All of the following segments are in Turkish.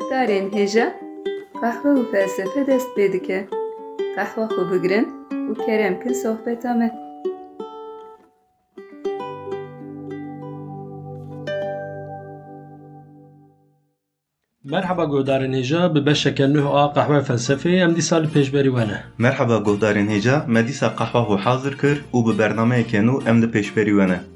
Guhdarên hêja qehwe û felsefe dest pê dike. Qehwa xwe bigirin û kerem kin sohbeta me. Merhaba guhdarên hêja bi beşeke nû a qehwe felsefeyê em dîsa li pêşberî we ne. Merhaba guhdarên hêja, me dîsa qehwa xwe hazir kir û bi bernameyeke nû em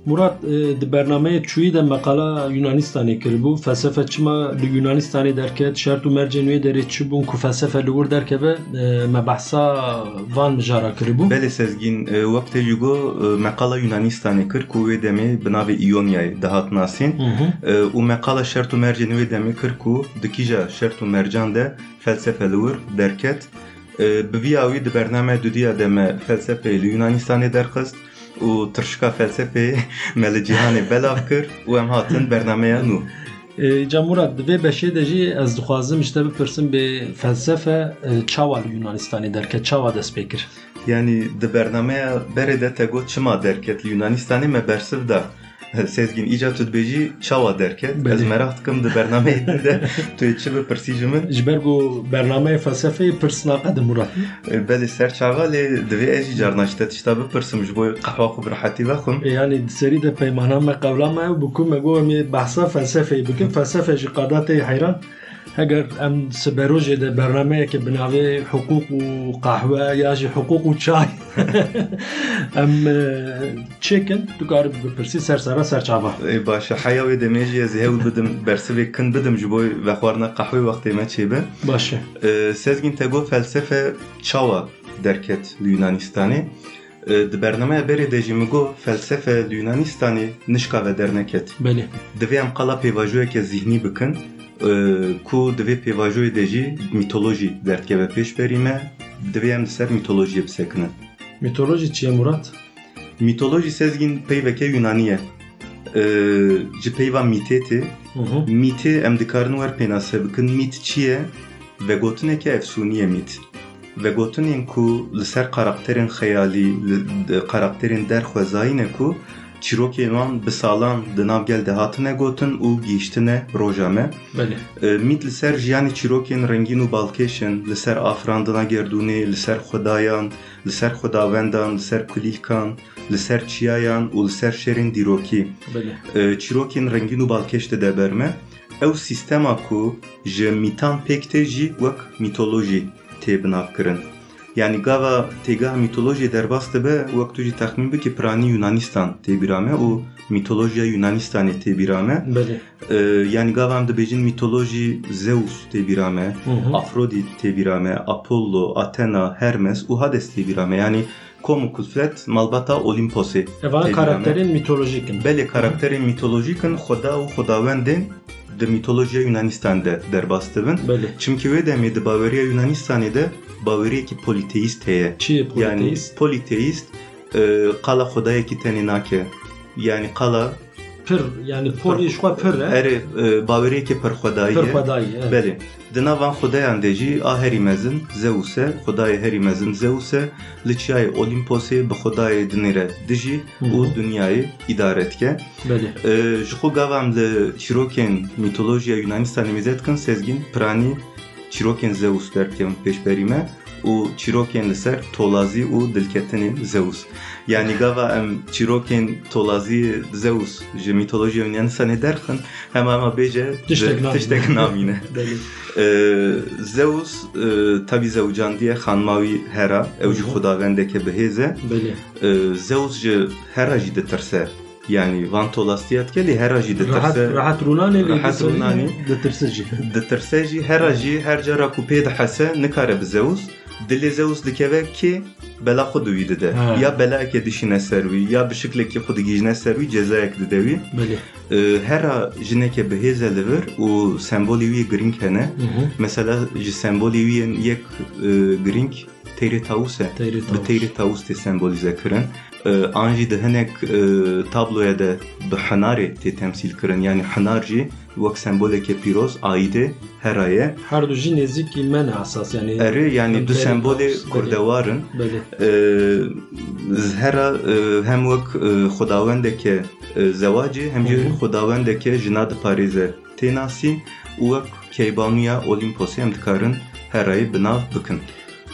Murat e, di bernameyê çûyî de meqala Yunanistanê kiribû. Felsefe çima li Yunanistanê derket, şert û mercên wê derê çi bûn ku felsefe li wir derkeve e, me behsa van mijara kiribû. Belê sezgîn e, wekte jî got e, meqala Yunanistanê kir ku wê demê bi navê İonyayê dihat nasîn Hı hı. E, û meqala şert û mercên wê demê kir ku di kîja şert û mercan de felsefe li wir derket. Bi vîya wî di bername dudiya de me felsefeyê li Yunanistanê derxist û tirşika felsefeyê me li cîhanê belav kir û em hatin bernameya nû. E, Ca Murat di vê beşê de jî ez dixwazim işte bipirsim bê felsefe e, çawa li Yunanistanê derket, çawa dest pê kir. Yani di bernameya berê de te got çima derket li Yunanistanê me bersiv da Sezgin ica tu dibêjî çawa derket ez Belê. merak dikim di bernameyê de tu yê çi bipirsî ji min Ji ber ku bernameyê felsefeyê pir naqede Murat. E, belê ser çava lê divê ez jî carna ji te tişta bipirsim ji bo qehwa xwe bi rehetî vexwim E, Yani serî de peymana me qewla me bu ku me got em ê behsa felsefeyê bikin felsefe jî qada tê heyran û qehwe ya jî hukuk û çay em e, çêkin tu karî bipirsî sersera serçava. E, başa heya wê demê jî ez hewl bidim bersivê kin bidim ji me çêbe Baş e. E, Sezgin te got felsefe çawa derket li Yunanistanê E, di bernameya berê de jî min got felsefe li Yunanistanê nişka ve derneket Belê. divê em qala pêvajoyeke zihnî bikin ku divê pêvajoyê de jî mitolojî derdkeve pêşberî me divê em ser mitolojiyê bisekinin Mitoloji çi ye Murat? mitolojî sezgîn peyveke Yunanî ye ji peyva mîtê tê. Mîtê em dikarin wer pênase bikin. Mît çi ye vegotineke efsûnî ye mît. Vegotinên ku li ser karakterên xeyalî karakterên ku çîrokên wan bi salan di nav gel hatine gotin û gîştine roja me Belê. E, mît li ser jiyanê çîrokên rengîn û balkêşin li ser afirandina gerdûnê li ser xwedayan li ser xwedawendan li ser kulîlkan li ser çiyayan û li ser şerên dîrokî Belê. e, çîrokên rengîn û balkêş de deber me ew sîstema ku ji mîtan pêk tê jî wek mîtolojî tê piranî Yunanistan tê bîra me û mîtolojiya Yunanistanê tê bîra me Belê. e, yani gava em dibêjin mîtolojî Zeus tê bîra me Hı hı. Afrodit tê bîra me Apollo, Athena, Hermes û Hades tê bîra me yani komu kuflet malbata Olimposê Evan Tecrübe. karakterin mitolojikin. Belê karakterên mîtolojîk in xweda û xwedawendên di mîtolojiya Yunanistan de derbas dibin. Belê. Çimkî wê demê di baweriya Yunanistanê de baweriyekî politeîst heye. Çi ye Yani politeist? e, qala xwedayekî tenê nake. Yani qala Pir yani pol işwa pir e. erê e, baweriyekî pirxwedayî Pir ye. xwedayî. evet. Belê. Di navan xwedayan de jî a herî mezin Zeus e, xwedayê herî mezin Zeus e, li çiyayê Olimposê bi xwedayê dinêre dijî Hı hı. û dunyayê îdare dike. Çîrokên Zeus derkevin pêşberî me û çîrokên li ser tolazî û dilketinên Zeus. Yani gava em çîrokên tolazî Zeus ji mîtolojiya Yunanistanê derxin? Hema hema bêje Tiştek namîne. Ee, Zeus e, tabi zewcandiye xanma wî Hera ew jî xwedawendeke bihêze ee, Zeus ji Hera jî ditirse yani van tolastiya dike lê Hera jî Rahat ditirse rahat ditirsici. ditirse jî Hera jî her cara ku pê dihese nikare bi Zeus. Dilê Zeus dikeve ki bela xwe di wî dide. Ha. ya belayekê dişîne ser wî ya bi şiklekî xwe digîjine ser wî cezayek dide wî. Belê. Ee, Hera jineke bihêze li vir û sembolê wî girîng hene Hı hı. mesela ji sembolê wî yên yek e, girîng têrê tawus e Teyri bi tavus. têrê tawus tê sembolîze kirin Ee, an jî di hinek e, tabloya de bi hinarê tê temsîl kirin yani hinar jî wek semboleke pîroz aîdê heraye Her du jî nêzîkî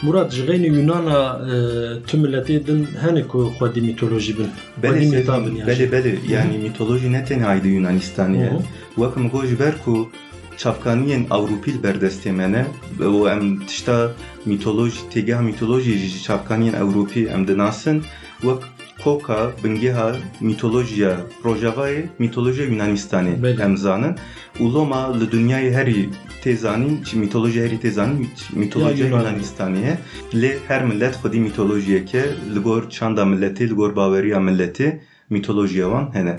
me. Murat ji xênî Yunana e, tu milletê din hene ku xwedî mitoloji bin. Belê Xwedî sezgîn, mîta bin yani. belê belê yani mitoloji ne tenê haydi Yunanistanê. Wek min got ji ber ku çavkaniyên Ewropî li berdestê me ne û em tişta mitoloji têgeha mitolojî ji çavkaniyên Ewropî em dinasin wek koka bingeha mitolojiya Rojavayê mitolojiya Yunanistanê Belê. em zanin û loma li zanîn çi mitolojiya herî tê zanîn mitolojiya Ya Yunan. Yunanistanê ye lê her millet xwedî mitolojiyeke li gor çanda milletê li gor baweriya milletê mitolojiya wan hene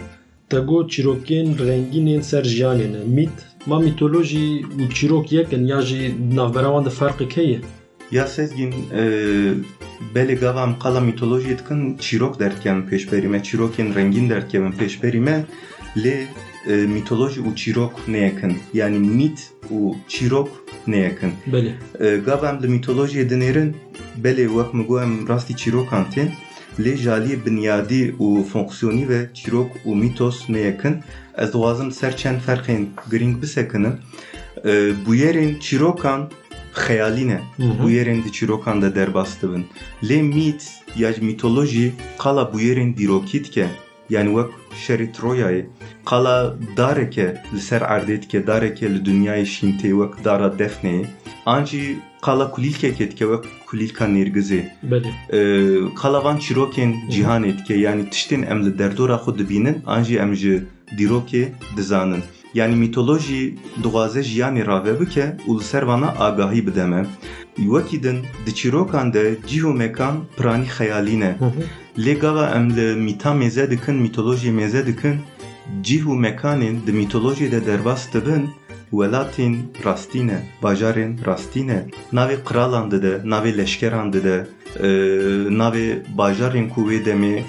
Te got çîrokên rengînên ser jiyanê ne. Mît ma mitolojî û çîrok yekin ya jî navbera wan de ferqek heye. E, em qala mitolojiyê dikin çîrok derkevin pêşberî me, çîrokên rengîn derkevin pêşberî me, lê e, mitoloji û çîrok neyekin. Yani mit û çîrok neyekin. Belê. E, gava em li mitolojiyê dinêrin, belê wek min got em rastî çîrokan tên, lê jaliyê binyadî û fonksiyonî ve çîrok û mitos neyekin. Ez dixwazim ser çend ferqên girîng bisekinim. E, bûyerên çîrokan xeyalî ne. Hı hı. Bu yerên di çîrokan de derbas dibin. Lê mît ya ji mitolojî qala bu yerên dîrokî dike yani wek şerî Troyayê qala dareke li ser erdê dike dareke li dünyayê şîntê wek dara Defneyê an jî qala kulîlkekê dike wek kulîlka nêrgizê. Ee, qala van çîrokên cîhanê dike yani tiştên em li derdora xwe dibînin an jî em ji dîrokê dizanin yani mitolojî dixwaze jiyanê rave bike ser vana agahî bide me. Wekî din di çîrokan de cîh û mekan piranî xeyalî ne Hı hı. lê gava em li mîta mêze dikin mitolojiyê mêze dikin cîh û mekanên di mitolojiyê de derbas dibin welatên rastî ne bajarên rastî ne navê qiralan dide navê leşkeran dide navê bajarên ku wê demê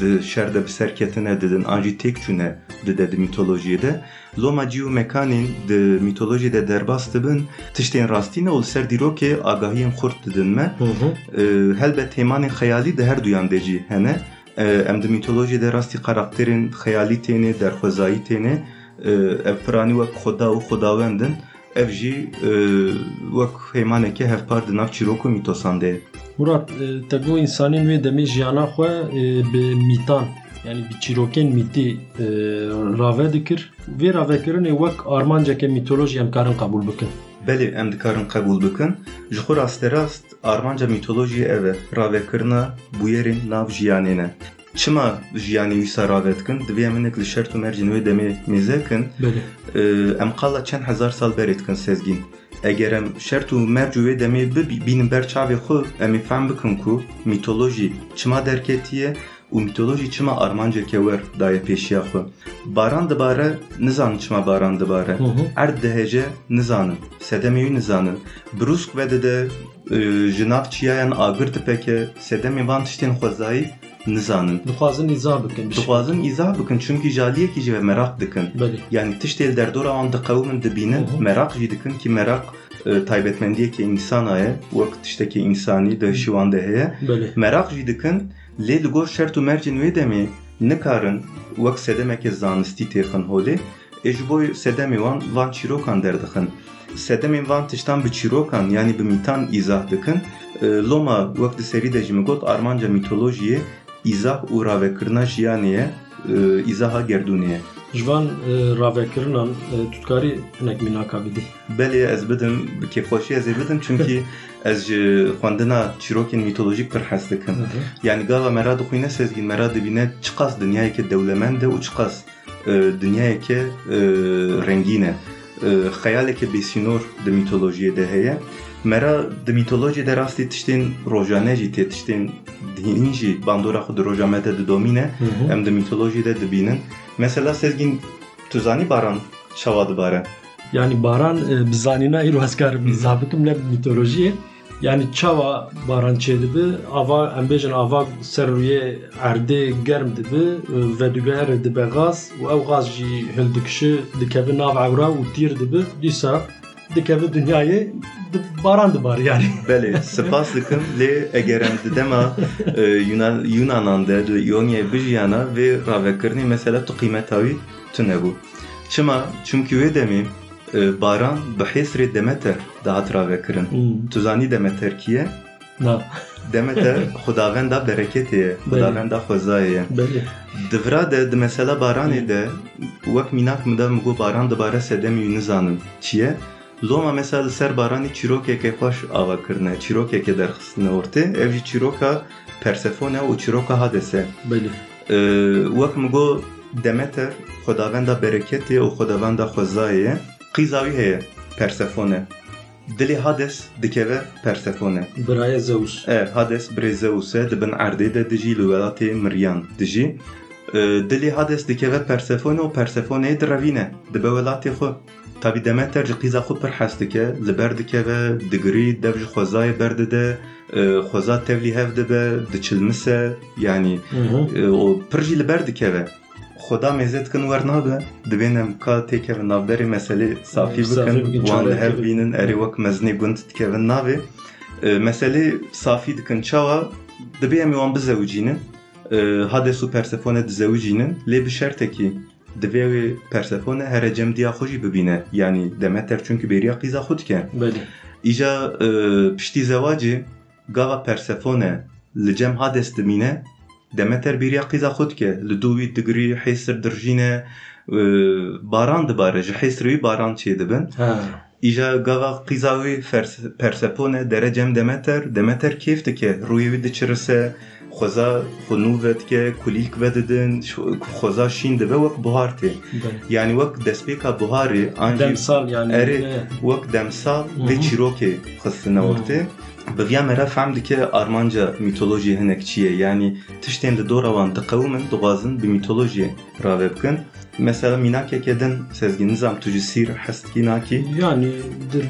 di şer de bi ser ketine didin an jî têk çûne dide di mitolojiyê de loma cî û mekanên di mitolojiyê de derbas dibin tiştên rastî ne û li ser dîrokê agahiyên xurt didin me Hı hı. e, helbet temanên xeyalî di her duyan de jî hene. Em di mitolojiyê de rastî karakterên xeyalî têne derxwezayî têne ev piranî wek xweda û xwedawendin ev jî e, wek heymaneke hevpar di nav çîrok û mîtosan de ye. Murat e, te got insanên wê demê jiyana xwe e, bi mîtan yani bi çîrokên mîtî rave dikir. Vê ravekirinê wek armanceke mitolojî em karin qebûl bikin. Belê em dikarin qebûl bikin ji xwe rasterast armanca mitolojiyê ev e ravekirina bûyerên nav jiyanê ne. Mercên wê demê mêzekin Belê. Ee, em qala çend hezar sal berê dikin sezgîn. Eger em şert û merc û wê demê bibî- bînin ber çavê xwe em ê fehm bikin ku mitolojî çima derketiye û mitolojî çima armanceke wer daye pêşiya xwe. Baran dibare nizanin çima baran dibare. Erd dihêje nizanin sedemê wî nizanin brûsk ve dide ji nav çiyayan agir dipeke sedemê van tiştên xwezayî nizanin Dixwazin îza bikin. şey. dixwazin îza bikin çunki jaliyekî jî ve merak dikin yani tiştê derdora wan diqewmin dibînin merak jî dikin ki merak taybetmendiyekê insana ye wek tiştekî insanî di hişî wan de heye merak jî dikin lê li gor şert û mercên wê demê nikarin wek sedemeke zanistî têxin holê ê ji bo sedemê wan van çîrokan derdixin sedemên van tiştan bi çîrokan yani bi mîtan îzah dikin E, loma wek di serî de min got armanca mitolojiyê îzah û ravekirina jiyanê ye e, îzaha gerdûnê ye Ji van e, ravekirinan e, tutkarî hinek mînaka bidî. Belê ez bidim bi kêfxweşî ez ê bidim çünkü ez ji xwendina çîrokên mitolojik pir dikim. Yani gava me ra dixwîne sezgîn me ra dibîne çi qas dinyayeke dewlemend e û çi qas dinyayeke rengîn e. Tê tiştên dînî jî bandora xwe di roja me de didomîne Hı hı. em di mitolojiyê de dibînin. Mesela sezgîn tu zanî baran çawa dibare. Yani baran e, bi zanîna îro ez karim îza bikim ne mitolojiyê. Yani çawa baran çêdibi ava em bêjin ava ser rûyê erdê germ dibi e, ve digehere dibe gaz û ew gaz jî hil dikişi dikeve nav ewra û tîr dibi dîsa dikeve dünyayê di baran dibar yani. Belê, spas dikim lê eger em di dema e, Yunan Yunanan de di Ionyayê bijiyana vê ravekirinê mesela tu tu nebû. Çima? Çünkü wê demê Demeter kî ye? Na. Demeter xudavenda bereketê ye, xudavenda xwezayê ye. Belê. Di vira de di mesela baranê de wek mînak min de min got baran dibare sedemê wî nizanim çi ye? Loma mesela ser baranê çîrokekê xweş ava kirine, çîrokekê derxistine ortê, ev jî çîroka Persefone û çîroka Hades e. Belê. Ee, min got Demeter xwedavenda bereketê û xwedavenda xwezayê ye. Qîza wî heye Persefone. Dilê Hades dikeve Persefone. Biraya Zeus. E, Hades birê Zeus e dibin erdê de dijî li welatê Miryan dijî. Ee, Dilê Hades dikeve Persefone û Persefoneê direvîne dibe welatê xwe. Tabî Demeter ji qîza xwe pir hes dike, li ber dikeve, digirî, dev ji xwezayê berdide, e, xweza tevlî hev dibe, diçilmise, yanî Hı hı. e, o pir jî li ber dikeve. Xweda mêze dikin wer nabe, dibên em ka têkevin navberê meselê safî Safî bikin, bikin, wan li çare hev bikin. bînin, erê wek mezinê gund dikevin navê. E, Meselê safî dikin çawa, dibe em ê wan bizewicînin. E, Hades û Persefone dizewicînin, lê bi şertekî divê wê Persefone here cemdiya xwe jî bibîne. Yanî Demeter çünkü bêriya qîza xwe dike. Belê. İja e, piştî zewacê gava Persefone li cem Hades dimîne Demeter bêriya qîza xwe dike li dû wî digirî hêsir dirjîne e, baran dibare ji hêsir wî baran çê dibin Ha. îja gava qîza wî Fers- Persefone dere cem Demeter Demeter kêf dike rûyê wî diçirise xweza xwe nû ve dike kulîlk vedidin xweza şîn dibe wek buhar tê Belê. Yanî wek destpêka buharê an jî Demsal yani. Erê. ne? wek demsal Hı vê hı. çîrokê xistine Hı. ortê bi vîya me re fehm dike armanca mîtolojiyê hinek çi ye yanî tiştên li dora wan diqewimin dixwazin bi mîtolojiyê rave bikin mesela mînakekê din sezgîn nizam tu ji sîr hes dikî nakî Yani de-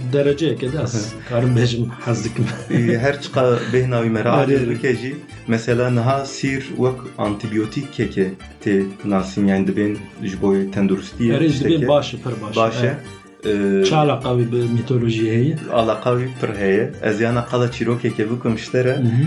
dereceye das. Karım bejim hazdikim. Ee, her çiqa bêhna wî me re Erê. acil bike jî mesela niha sîr wek antibiyotik keke tê nasîn yani dibên ji bo tenduristiyê Erê tiştekê dibin başı pır başı. baş e Ee, Çi alaka bi mitolojiye heye? Alaqa wî pir heye ez yana qala çîrokekê bikim ji te re Hı hı.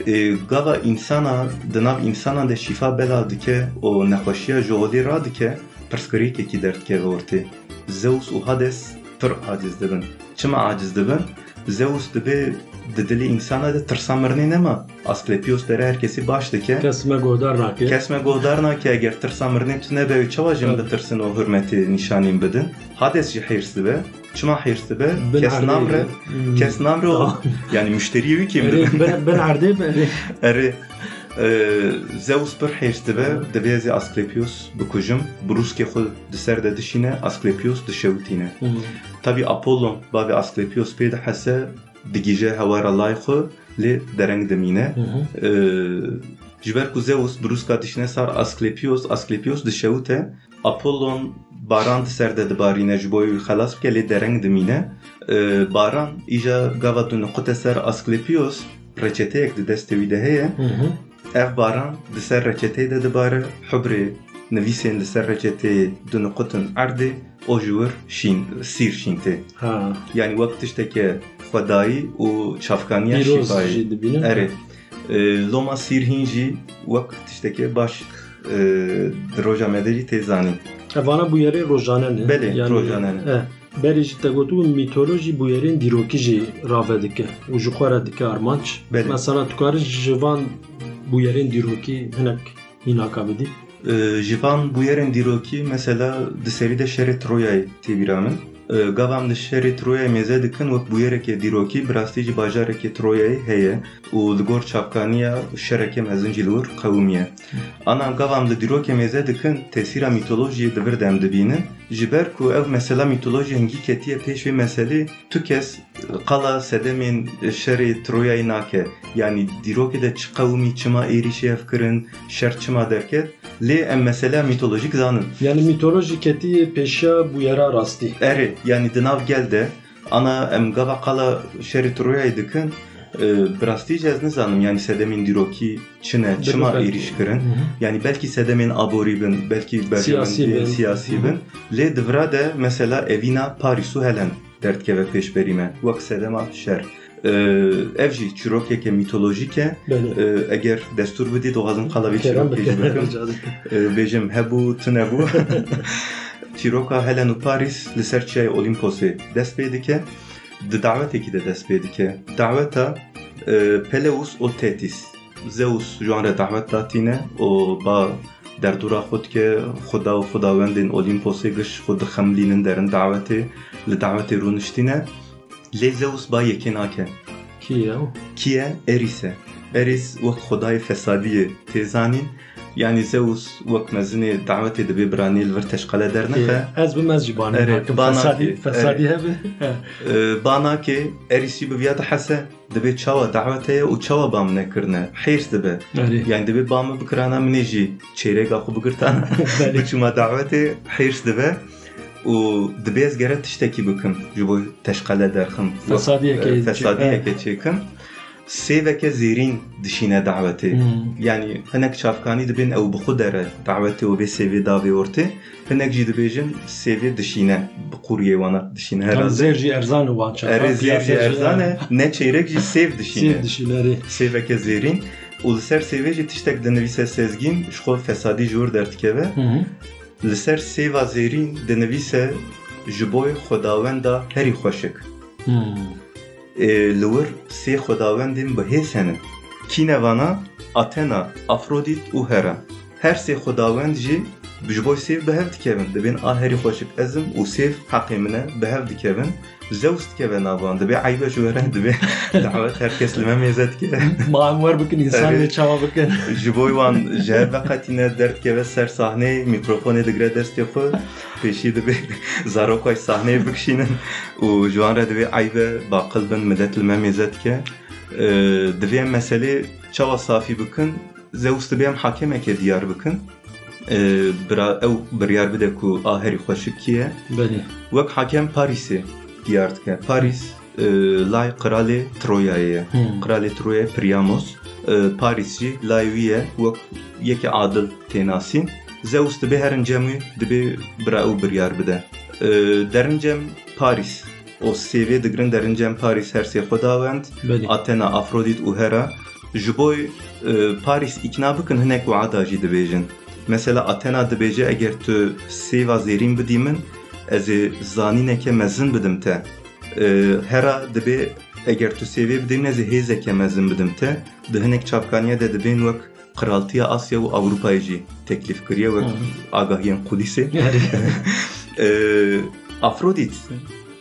E, tu yê fehm bikî sîr çima tiştekê bi şîfaye Belê. Di vira de jî çîroka Asklepios Hı hı. derdikeve pêşberî me Asklepios lawê Apollon Asklepios wek hekîmeke mezin tê nasîn e, bi reçeteya destê xwe şîfa bela dike insana baş dike nexweşiya derman dike e, û hekîmeke mezin e e, gava insana di nav insana de şîfa bela dike û nexweşiya ji holê ra dike pirsgirêkekî derdikeve ortê Zeus û Hades pir aciz dibin çima aciz dibin Zeus dibe di dilê insana de tirsa mirinê nema Asklepios dere herkesî baş dike Kesme godar nake. kes me gohdar nake eger tirsa mirinê tu nebe çawa jin Evet. bitirsin û hürmetê nîşanîn bidin Hades jî hêrs dibe çima hêrs dibe Ben kes namre. Hmm. kes namre Tamam. yani müşteriye wî kêm dibin Erê ben ben erdê belê. Erê e, Zeus pir hêrs dibe divê ez ê Asklepios bikujim bi rûskê xwe di ser de dişîne Asklepios dişewitîne Hı. Tabii Apollon bavê De. Ee, baran di ser de dibarîne ji bo wî xelas lê dereng dimîne. Ee, Baran îja gava tu niqute ser Asklepios destê wî de heye. Hı hı. Ev baran di ser reçeteyê de dibare hubrê nivîsên di ser reçeteyê du niqutin erdê o şîn sîr şîn tê. Ha. Yani xwedayî û çavkaniya Pîroz şîfayê. jî dibînin. Erê. Ee, Loma sîr hîn jî wek tişteke baş e, di roja me Evana bu yeri rojane ne? Belê, rojane ne. E. Berê jî te gotu mitolojî bu yerên dîrokî jî rave dike û ji xwe re dike armanc. Belê. Mesela tu karî ji van bu yerên dîrokî hinek mînaka bidî. Ee, Ji van bu yerên dîrokî mesela di serî de şerê Troyayê tê bîra min. Ee, Gavam di şerê Troyayê mêze dikin wek bu yerekê dîrokî bi rastî jî bajarekê Troyayê heye. Û li gor çapkaniya şerekê mezin jî li wir qewimiye. Ana gavam li dîrokê mêze dikin tesîra mîtolojiyê di vir dem dibînin. Ji ber ku ev mesela mîtolojiya hingî ketiye pêş vê meselê tu kes qala sedemên şerê nake. Yani dîrokê de çi qewimî çima êrişê ev kirin şer çima derket lê em mesela mîtolojik zanin Yani mitoloji ketiye peşa bu yere rastî. Erê yani di nav gel de ana em gava qala şerê Troyayê dikin براستی ez nizanim yani sedemên dîrokî çi ne çima Belki- êriş kirin Hı hı. yani belki sedemên aborî bin belki Siyasî bin. berjemendiyên siyasî bin lê divra de mesela evîna Parîsû helen derdkeve pêşberî me wek sedema şer Ee, ev jî çîrokeke mîtolojîk e Belê. Ee, eger destur bidî dixwazim qala vê çîrokê jî bikim. Ee, bêjim hebû tu nebû çîroka helen û Parîs li ser çiyayê Olimposê dest pê dike di dawetekî de dest pê dike daweta e, Peleus û Tetis. Zeus ji wan re dawet datîne û ba derdora xwe dike xuda û xudawendên Olimposê giş xwe dixemlînin derin dawetê li dawetê rûniştîne lê Zeus ba yekê nake Ki ya? Ki ye Eris e Eris wek xudayê fesadiyê tê zanîn yani Zeus wek mezinê dawetê dibe biranî li vir teşqele dernexe Ez bi mez jî banê Evet, nakim. bana- Fesadî fesadî hebe. He. Ee, banakê Erisî bi viya dihese dibe çawa dawetê û çawa bam nekirine hêrs dibe Erê. yani dibe bamı bikirana minê jî çêreka xwe bigirtana Belê. biçûma dawetê hêrs dibe û dibe ez gere tiştekî bikim ji bo teşqele derxim Fesadiyekê- fesadiyeke çêkim sêveke zêrîn dişîne dawetê Hmm. yani hinek çavkanî dibin ew bi xwe dere dawetê û bê sêvê davê ortê hinek jî dibêjin sêvê dişîne bi qûriyê wana dişîne Tam herhalde zer jî erzan û wan çapa. Erê zêr jî erzan e ne çeyrek jî sêv dişîne Sêv dişînerê. sêveke zêrîn û li ser sêvê jî tiştek dinivîse sezgîn ji xwe fesadî ji wir derdikeve Hı hı. li ser sêva zêrîn dinivîse ji bo xwedawenda herî xweşik Hmm. Ê, li wir sê xwedawendên bihêz hene kînevana Athena, Afrodit û Hera her sê xwedawend jî ji bo sêv bihev dikevin dibên a herî xweşik ezim û sêv heqê min e bihev dikevin Zeus dikeve navan dibe aybe ji were dibe dawet herkes li me mêze dike Ma'am wer bikin insan Evet. ve çava bikin. ji bo wan ji her veqetîne derdkeve ser sahneyê mîkrofonê digire destê xwe pêşî dibe zarokay sahneyê bikişînin û ji wan re divê aybe baqil bin millet li me mêze dike Ee, divê em meselê çawa safî bikin Zeus dibe em hakemeke diyar bikin bira ew biryar bide ku a herî xweşik kî ye Belê. wek hakem Parîsê diyar dike Parîs e, lay qiralê Troyayê ye Hmm. Kralê Troya Priamos. E, Paris jî layê wî ye wek yekê adil tênasîn Zeus dibe herin cemî dibe bira ew biryar bide. E, derincem Paris. O sêvê digirin derincem Paris her xwedawend Belê. Athena, Afrodit û Hera ji e, Paris ikna bikin hinek wada jî dibêjin mesela Athena dibêje eger tu sêva zêrîn bidî min ez ê zanîneke mezin bidim te E, Hera dibe eger tu sêvê bidî ez ê hêzeke mezin bidim te di hinek de dibên wek Qiraltiya Asya û Avrupayê jî teklîf kiriye Hı. agahiyên Qudîsê Erê. E, Afrodit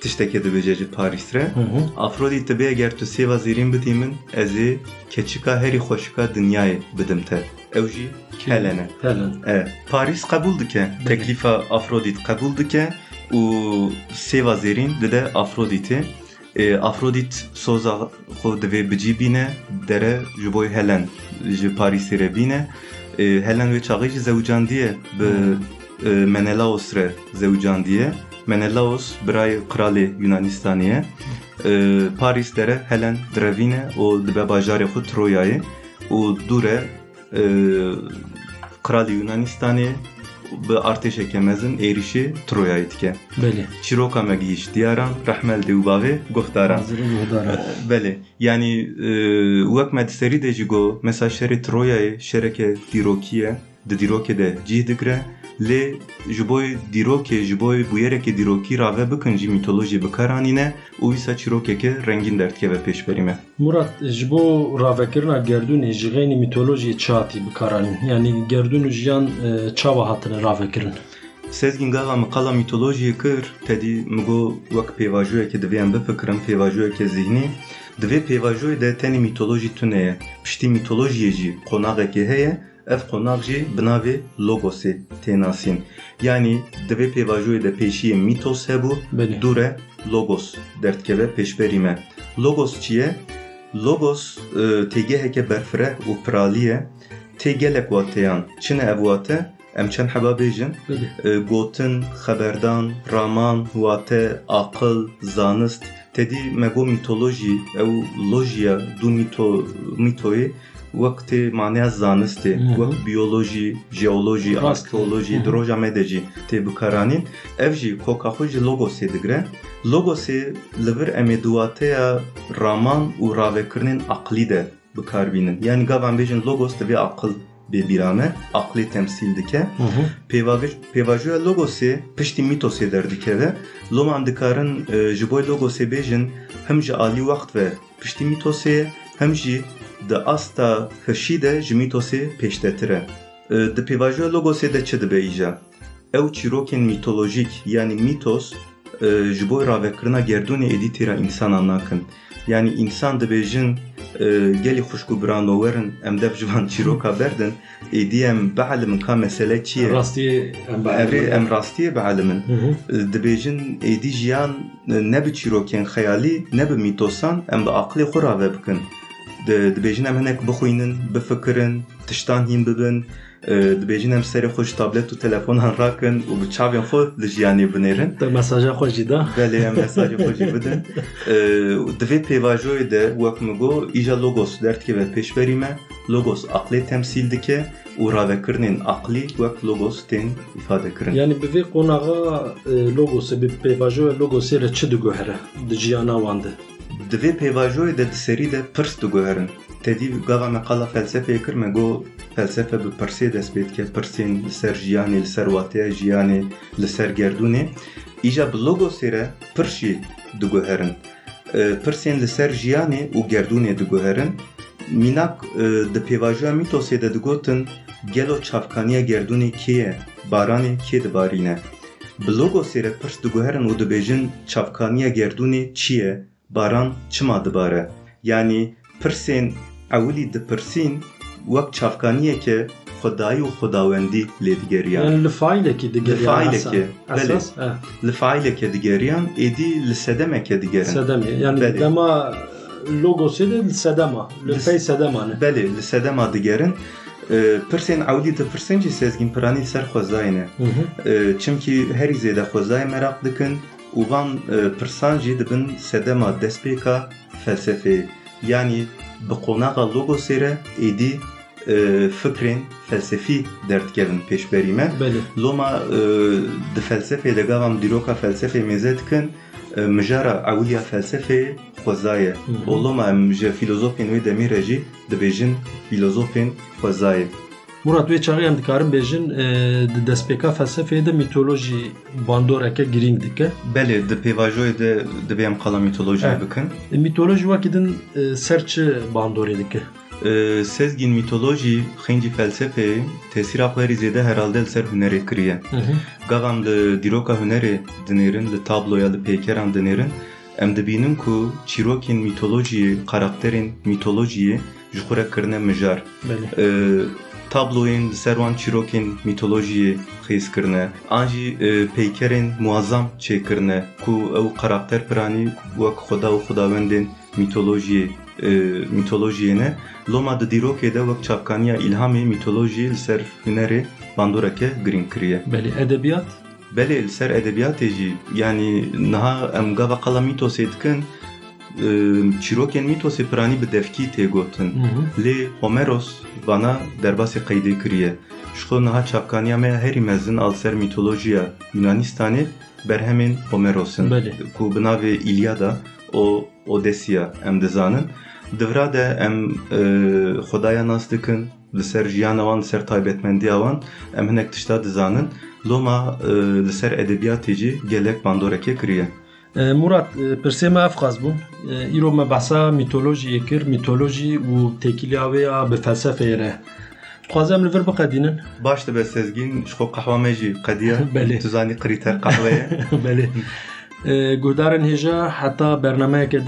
tiştekê dibêje ji Paris re Hı hı. Afrodit dibe eger tu sêva zêrîn bidî min ez ê keçika herî xweşika dinyayê bidim te ew jî Helene Helen. e, Paris qebûl dike teklîfa Afrodit qebûl dike û sêva zêrîn dide Afrodîtê e, Afrodit soza xwe divê bicî bîne dere ji Helen ji Parîsê re bîne e, Helen wê çaxî jî zewcandiye bi e, Menelaos re zewcandiye. Menelaos birayê kralê Yunanistanê ye. Paris dere Helen direvîne û dibe bajarê xwe Troyayê. Û dûre e, kralê Yunanistanê bi artêşeke mezin êrişî Troyayê dike. Belê. Çîroka me gihîşt diyaran rehmel û bavê yuhdara. Belê yani wek me di serî de jî got mesela ye di dîrokê ji bo bûyerekê dîrokî rave bikin jî mîtolojî bikaranîne û wîsa çîrokeke rengîn derdkeve pêşberî me. Murat ji bo ravekirina gerdûnê ji xênî mîtolojiyê çatî bikaranîn. Yani gerdûn û jiyan e, çawa hatine ravekirin. Sezgin gava me qala mîtolojiyê kir tedî min got wek pêvajoyekê divê em bifikirin pêvajoyeke zihnî divê pêvajoyê de tenê mîtolojî tune ye piştî mîtolojiyê jî qonaqekê heye ev konak jê bi navê logosê tênasîn yanî divê pêvajoyê de pêşiyê mîtos hebû dûr e logos derdkeve pêşberî me. Logos çi ye logos e, têgeheke berfireh û piralî ye. Tê wateyan çi ne ev wate em çend heba bêjin. E, gotin xeberdan raman wate aqil zanist. Tedî me go mîtolojî ew lojiya du mîtoyê wek tê maneya zanistê Hı hı. wek biyolojî, jeolojî, Rast. arkeolojî, Hı hı. di roja me de jî tê bikaranîn ev jî koka xwe ji logosê digire logosê li vir em ê di wateya raman û ravekirinên aqlî de bikarbînin yani gavan bêjin logos divê aqil bêbîrame aqlê temsîl dike Hı hı. Pêvajoya pêvajoya logosê piştî mîtosê derdikeve loma em dikarin e, ji bo logosê bêjin hem ji alî wext ve piştî mîtosê hem jî dhe asta hëshide jmitosi peshtetëre. Dhe pivajë logose dhe që dhe bejgja. Ew çîrokên mitolojik yani mitos ji bo ravekirina gerdûnê êdî têra însanan nakin. Yani însan dibêjin gelî xuşku biran werin em dev ji van çîroka berdin êdî em bielimin ka mesele çi ye evê em rastiyê bielimin dibêjin êdî jiyan ne bi çîrokên xeyalî ne bi mîtosan em bi aqlê xwe rave bikin. Di- Dibêjin em hinek bixwînin, bifikirin, tiştan hîn bibin, e, dibêjin em serê xwe ji tablet û telefonan rakin û bi çavên xwe li jiyanê binêrin. ده مساجا خوشی ده Belê em mesajê xwe jî bidin. E, Divê pêvajoyê de wek min got îja logos derdikeve pêşberî me, logos aqlê temsîl dike û ravekirinên aqlî wek logos tên îfadekirin. Yani bi vê qonağa e, logosu bi pêvajoya logosê re çi digohere di ciyana wan de Divê pêvajoyê de di serî de pirs digoherin. Tedî gava me qala felsefeyê kir me got felsefe bi pirsê dest pê dike pirsên li ser jiyanê, li ser wateya jiyanê, li ser gerdûnê. Îja bi logosê re pirs jî digoherin. E, Pirsên li ser jiyanê û gerdûnê digoherin. Mînak e, di pêvajoya mîtosê de digotin gelo çavkaniya gerdûnê kê ye? Baranê kê dibarîne? Bi logosê re pirs digoherin û dibêjin çavkaniya gerdûnê çi ye? Baran çima dibare? Yani pirsên ewilî dipirsîn wek çavkaniyeke xwedayî û xwedawendî lê digeriyan. yani li failekî digeriyan esas he Li faileke digeriyan êdî li sedemeke digerin. sedemê yani Belê. dema logosê de li sedema li pey sedema ne Belê li sedema digerin. Pirsên ewilî dipirsin jî sezgîn piranî ser xwezayê ne. Hı hı. E, Çimkî herî zêde xwezayê merak dikin û van e, pirsan jî dibin sedema destpêka felsefeyê. Yani bi qonaxa logosê re êdî e, fikrên felsefî derdikevin pêşberî me. Loma e, di felsefê de gavam dîroka felsefê mêze dikin mijara ewiliya felsefê xwezaye. Hı hı. û loma em ji filozofên wê demî re jî dibêjin filozofên xwezaye. Murat wê çaxê em dikarin bêjin e, di destpêka felsefeyê de mitolojî bandoreke girîng dike pêvajoyê de em qala mîtolojiyê Evet. bikin. E, mitolojî wekî din e, ser çi bandorê dike E, Sezgîn mîtolojî xîncî felsefeyê tesîra xwe herî zêde herhalde ser. Hı hı. Gavan li dîroka hunerê dinêrin, li tabloya li pêkeran dinêrin, em dibînin ku çîrokên mîtolojiyê, karakterên mîtolojiyê ji xwe re kirine mijar. Belê E, tabloyên li ser wan çîrokên mîtolojiyê xêz kirine. An jî e, peykerên muazzam çêkirine ku ew karakter piranî wek xweda û xwedawendên mîtolojiyê e, mîtolojiyê ne. Loma di dîrokê de wek çavkaniya îlhamê mîtolojiyê li ser hunerê bandoreke girîng kiriye. belê edebiyat Belê li ser edebiyatê jî yanî niha em gava qala mîtosê dikin e, çîrokên mîtosê piranî bi devkî tê gotin. Hı hı. Lê Homeros bana derbasê qeydê kiriye. Ji xwe niha çavkaniya me herî mezin al ser mîtolojiya Yunanistanê berhemên Homeros'in ku bi navê İlyada û Odesya em dizanin. Divra de em e, xwedaya nas dikin li ser jiyana wan li ser taybetmendiya wan em hinek tişta dizanin. Loma li ser edebiyatê jî gelek bandoreke kiriye. E, Murat e, pirsê me ev qas bûn E, îro me behsa mitolojiyê kir mitolojî û tekîliya wê ya bi felsefeyê re dixwazem li vir biqedînin Baş dibe sezgîn ji xwe qehwa me jî qediye. Belê. Tu zanî qirîter qehweye. belê E, guhdarên hêja heta bernameyeke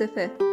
din